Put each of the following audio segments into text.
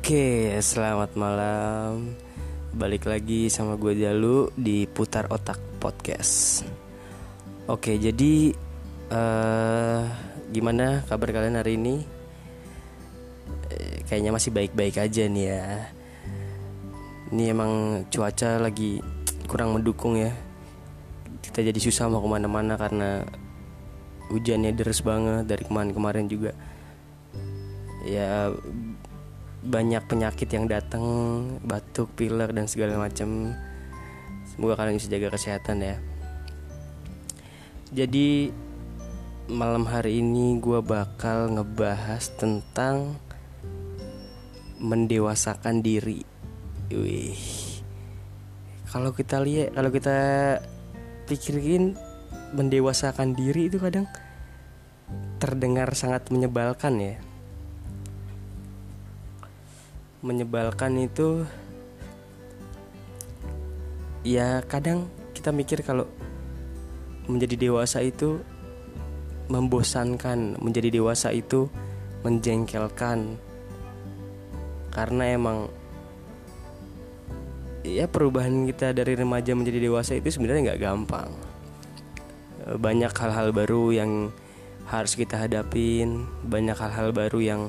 Oke, selamat malam. Balik lagi sama gue Jalu di Putar Otak Podcast. Oke, jadi uh, gimana kabar kalian hari ini? Eh, kayaknya masih baik-baik aja nih ya. Ini emang cuaca lagi kurang mendukung ya. Kita jadi susah mau ke mana-mana karena hujannya deras banget dari kemarin-kemarin juga. Ya banyak penyakit yang datang batuk pilek dan segala macam semoga kalian bisa jaga kesehatan ya. Jadi malam hari ini gue bakal ngebahas tentang mendewasakan diri. Wih. Kalau kita lihat kalau kita pikirin mendewasakan diri itu kadang terdengar sangat menyebalkan ya menyebalkan itu ya kadang kita mikir kalau menjadi dewasa itu membosankan menjadi dewasa itu menjengkelkan. Karena emang ya perubahan kita dari remaja menjadi dewasa itu sebenarnya nggak gampang. Banyak hal-hal baru yang harus kita hadapin banyak hal-hal baru yang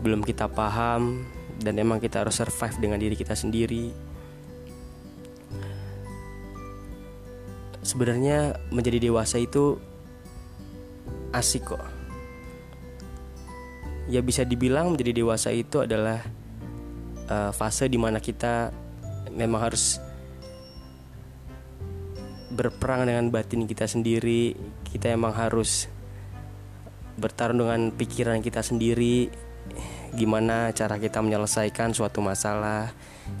belum kita paham dan emang kita harus survive dengan diri kita sendiri. Sebenarnya menjadi dewasa itu asik kok. Ya bisa dibilang menjadi dewasa itu adalah uh, fase di mana kita memang harus berperang dengan batin kita sendiri. Kita emang harus bertarung dengan pikiran kita sendiri gimana cara kita menyelesaikan suatu masalah,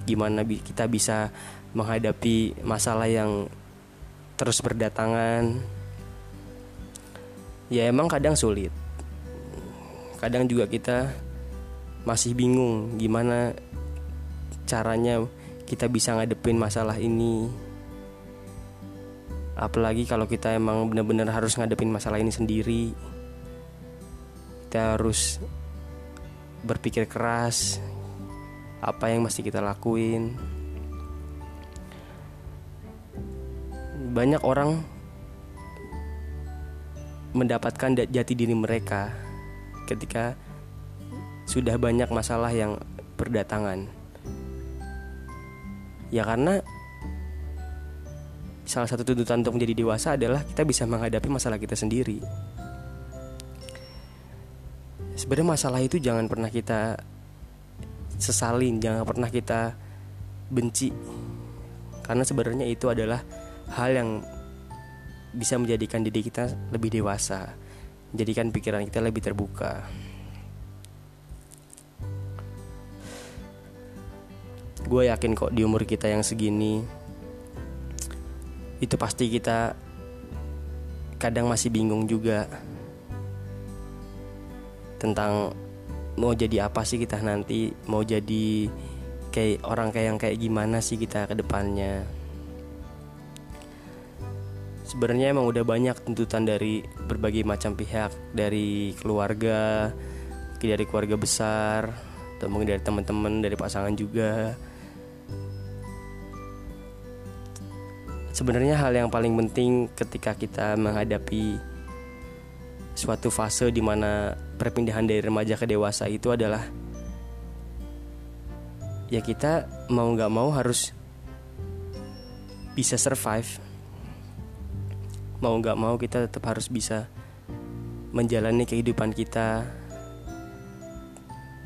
gimana kita bisa menghadapi masalah yang terus berdatangan. Ya emang kadang sulit. Kadang juga kita masih bingung gimana caranya kita bisa ngadepin masalah ini. Apalagi kalau kita emang benar-benar harus ngadepin masalah ini sendiri. Kita harus berpikir keras apa yang mesti kita lakuin. Banyak orang mendapatkan jati diri mereka ketika sudah banyak masalah yang berdatangan. Ya karena salah satu tuntutan untuk menjadi dewasa adalah kita bisa menghadapi masalah kita sendiri sebenarnya masalah itu jangan pernah kita sesalin jangan pernah kita benci. Karena sebenarnya itu adalah hal yang bisa menjadikan diri kita lebih dewasa menjadikan pikiran kita lebih terbuka. Gue yakin kok di umur kita yang segini itu pasti kita kadang masih bingung juga tentang mau jadi apa sih kita nanti mau jadi kayak orang kayak yang kayak gimana sih kita ke depannya. Sebenarnya emang udah banyak tuntutan dari berbagai macam pihak dari keluarga dari keluarga besar atau mungkin dari teman-teman dari pasangan juga. Sebenarnya hal yang paling penting ketika kita menghadapi suatu fase di mana perpindahan dari remaja ke dewasa itu adalah ya kita mau nggak mau harus bisa survive. Mau nggak mau kita tetap harus bisa menjalani kehidupan kita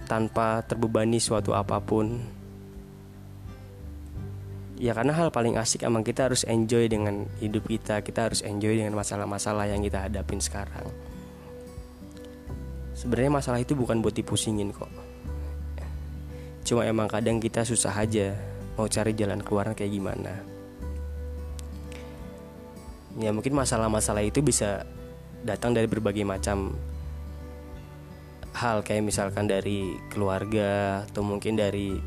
tanpa terbebani suatu apa pun. Ya karena hal paling asik emang kita harus enjoy dengan hidup kita kita harus enjoy dengan masalah-masalah yang kita hadapin sekarang sebenarnya masalah itu bukan buat dipusingin kok. Cuma emang kadang kita susah aja mau cari jalan keluar kayak gimana. Ya mungkin masalah-masalah itu bisa datang dari berbagai macam hal. Kayak misalkan dari keluarga atau mungkin dari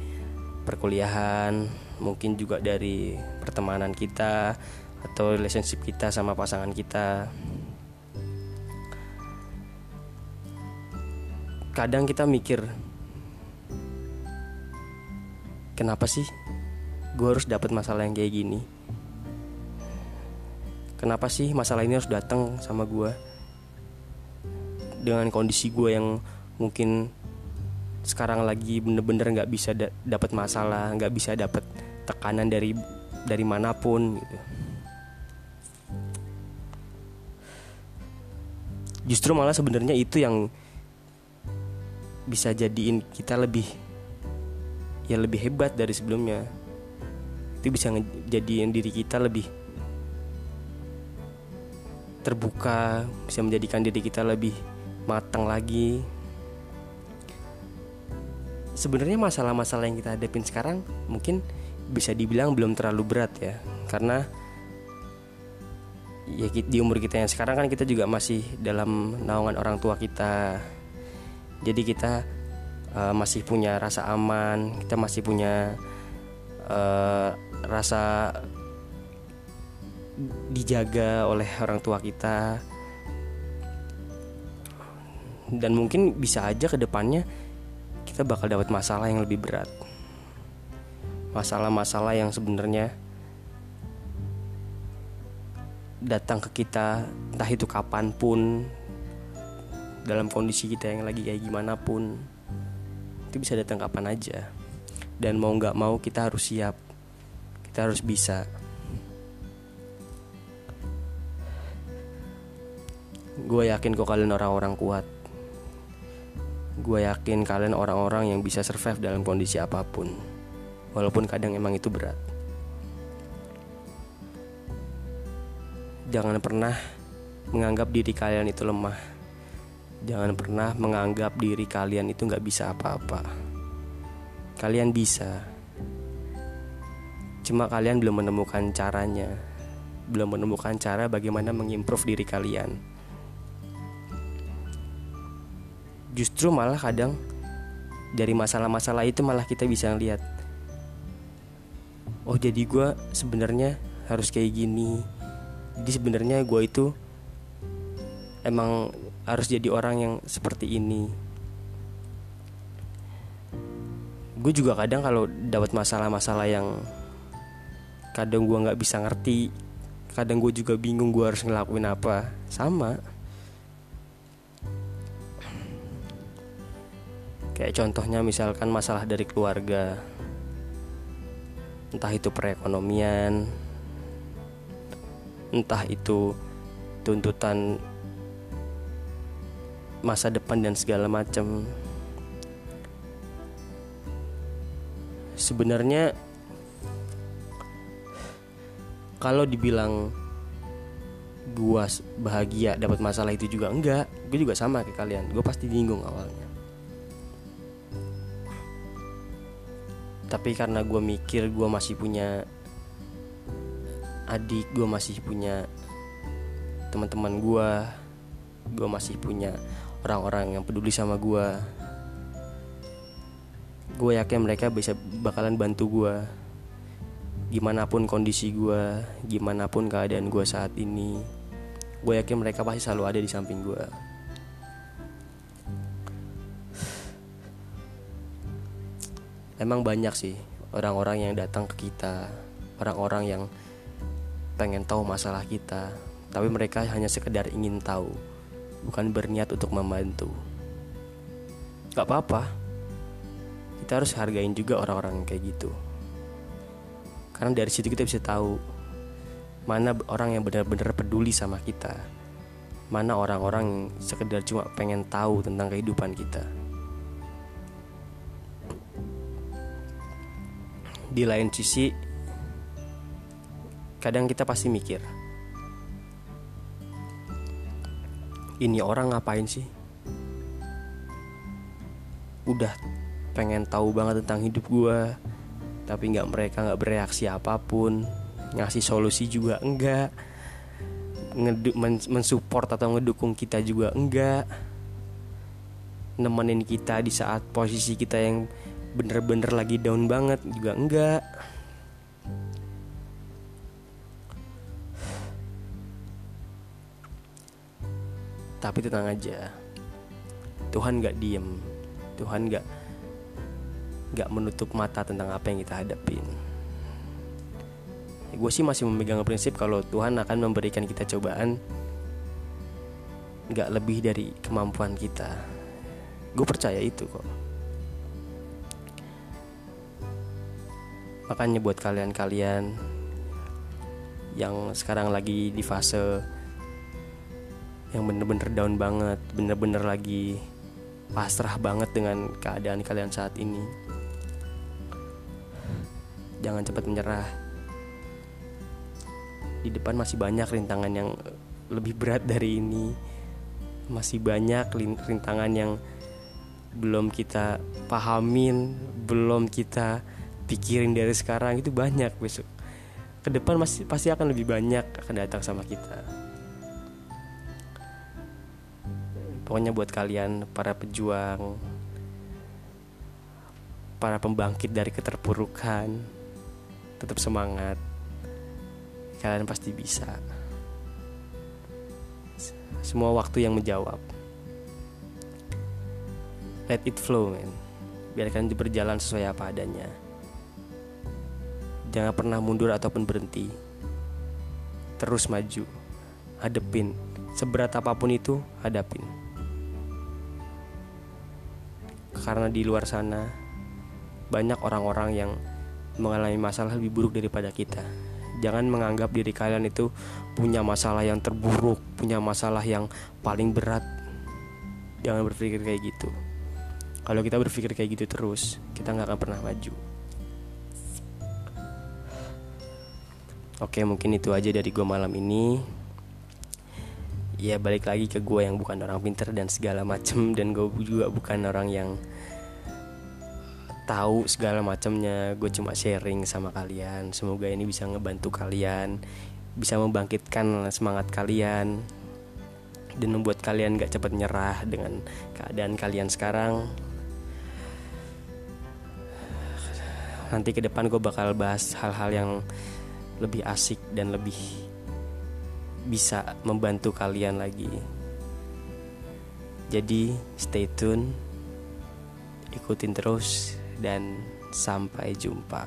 perkuliahan mungkin juga dari pertemanan kita atau relationship kita sama pasangan kita kadang kita mikir kenapa sih gue harus dapat masalah yang kayak gini? Kenapa sih masalah ini harus datang sama gue dengan kondisi gue yang mungkin sekarang lagi bener-bener nggak -bener bisa da dapat masalah nggak bisa dapat tekanan dari dari mana pun gitu. Justru malah sebenarnya itu yang bisa jadiin kita lebih ya lebih hebat dari sebelumnya. Itu bisa ngejadiin diri kita lebih terbuka bisa menjadikan diri kita lebih matang lagi. Sebenarnya masalah-masalah yang kita hadapin sekarang mungkin bisa dibilang belum terlalu berat ya karena ya di umur kita yang sekarang kan kita juga masih dalam naungan orang tua kita jadi kita uh, masih punya rasa aman kita masih punya uh, rasa dijaga oleh orang tua kita. Dan mungkin bisa aja ke depannya kita bakal dapat masalah yang lebih berat. Masalah-masalah yang sebenarnya datang ke kita entah itu kapan pun dalam kondisi kita yang lagi kayak gimana pun itu bisa datang kapan aja. Dan mau nggak mau kita harus siap. Kita harus bisa. Gue yakin kok kalian orang-orang kuat. Gue yakin kalian orang-orang yang bisa survive dalam kondisi apa pun. Walaupun kadang emang itu berat. Jangan pernah menganggap diri kalian itu lemah. Jangan pernah menganggap diri kalian itu nggak bisa apa-apa. Kalian bisa. Cuma kalian belum menemukan caranya. Belum menemukan cara bagaimana mengimprove diri kalian. Justru malah kadang dari masalah-masalah itu malah kita bisa lihat oh jadi gue sebenarnya harus kayak gini jadi sebenarnya gue itu emang harus jadi orang yang seperti ini. Gue juga kadang kalau dapat masalah-masalah yang kadang gue nggak bisa ngerti kadang gue juga bingung gue harus ngelakuin apa. Sama. Kayak contohnya misalkan masalah dari keluarga. Entah itu perekonomian entah itu tuntutan masa depan dan segala macam sebenarnya kalau dibilang gua bahagia dapat masalah itu juga enggak gue juga sama kayak kalian. Gue pasti bingung awalnya. Tapi karena gue mikir gue masih punya adik gue masih punya teman-teman gue gue masih punya orang-orang yang peduli sama gue gue yakin mereka bisa bakalan bantu gue gimana pun kondisi gue gimana pun keadaan gue saat ini gue yakin mereka pasti selalu ada di samping gue emang banyak sih orang-orang yang datang ke kita orang-orang yang pengen tahu masalah kita, tapi mereka hanya sekedar ingin tahu, bukan berniat untuk membantu. Gak apa-apa, kita harus hargain juga orang-orang kayak gitu. Karena dari situ kita bisa tahu mana orang yang benar-benar peduli sama kita, mana orang-orang yang sekedar cuma pengen tahu tentang kehidupan kita. Di lain sisi, kadang kita pasti mikir ini orang ngapain sih? Udah pengen tahu banget tentang hidup gue tapi nggak mereka nggak bereaksi apa pun ngasih solusi juga enggak mensupport atau ngedukung kita juga enggak. Nemenin kita di saat posisi kita yang bener-bener lagi down banget juga enggak Tapi tenang aja. Tuhan gak diem. Tuhan gak nggak menutup mata tentang apa yang kita hadapin. Ya, gue sih masih memegang prinsip kalau Tuhan akan memberikan kita cobaan nggak lebih dari kemampuan kita. Gue percaya itu kok. Makanya buat kalian-kalian yang sekarang lagi di fase yang bener-bener down banget bener-bener lagi pasrah banget dengan keadaan kalian saat ini. Jangan cepat menyerah. Di depan masih banyak rintangan yang lebih berat dari ini. Masih banyak rintangan yang belum kita pahamin belum kita pikirin dari sekarang. Itu banyak besok. Ke depan masih pasti akan lebih banyak akan datang sama kita pokoknya buat kalian para pejuang para pembangkit dari keterpurukan tetap semangat. Kalian pasti bisa. Semua waktu yang menjawab. Let it flow man biarkan berjalan sesuai apa adanya. Jangan pernah mundur ataupun berhenti. Terus maju hadepin. Seberat apa pun itu hadapin karena di luar sana banyak orang-orang yang mengalami masalah lebih buruk daripada kita. Jangan menganggap diri kalian itu punya masalah yang terburuk, punya masalah yang paling berat. Jangan berpikir kayak gitu. Kalau kita berpikir kayak gitu terus, kita nggak akan pernah maju. Oke, mungkin itu aja dari gue malam ini. Ya balik lagi ke gue yang bukan orang pinter dan segala macem dan gue juga bukan orang yang tahu segala macamnya. Gue cuma sharing sama kalian. Semoga ini bisa ngebantu kalian bisa membangkitkan semangat kalian dan membuat kalian gak cepat nyerah dengan keadaan kalian sekarang. Nanti ke depan gue bakal bahas hal-hal yang lebih asik dan lebih bisa membantu kalian lagi. Jadi stay tune ikutin terus dan sampai jumpa.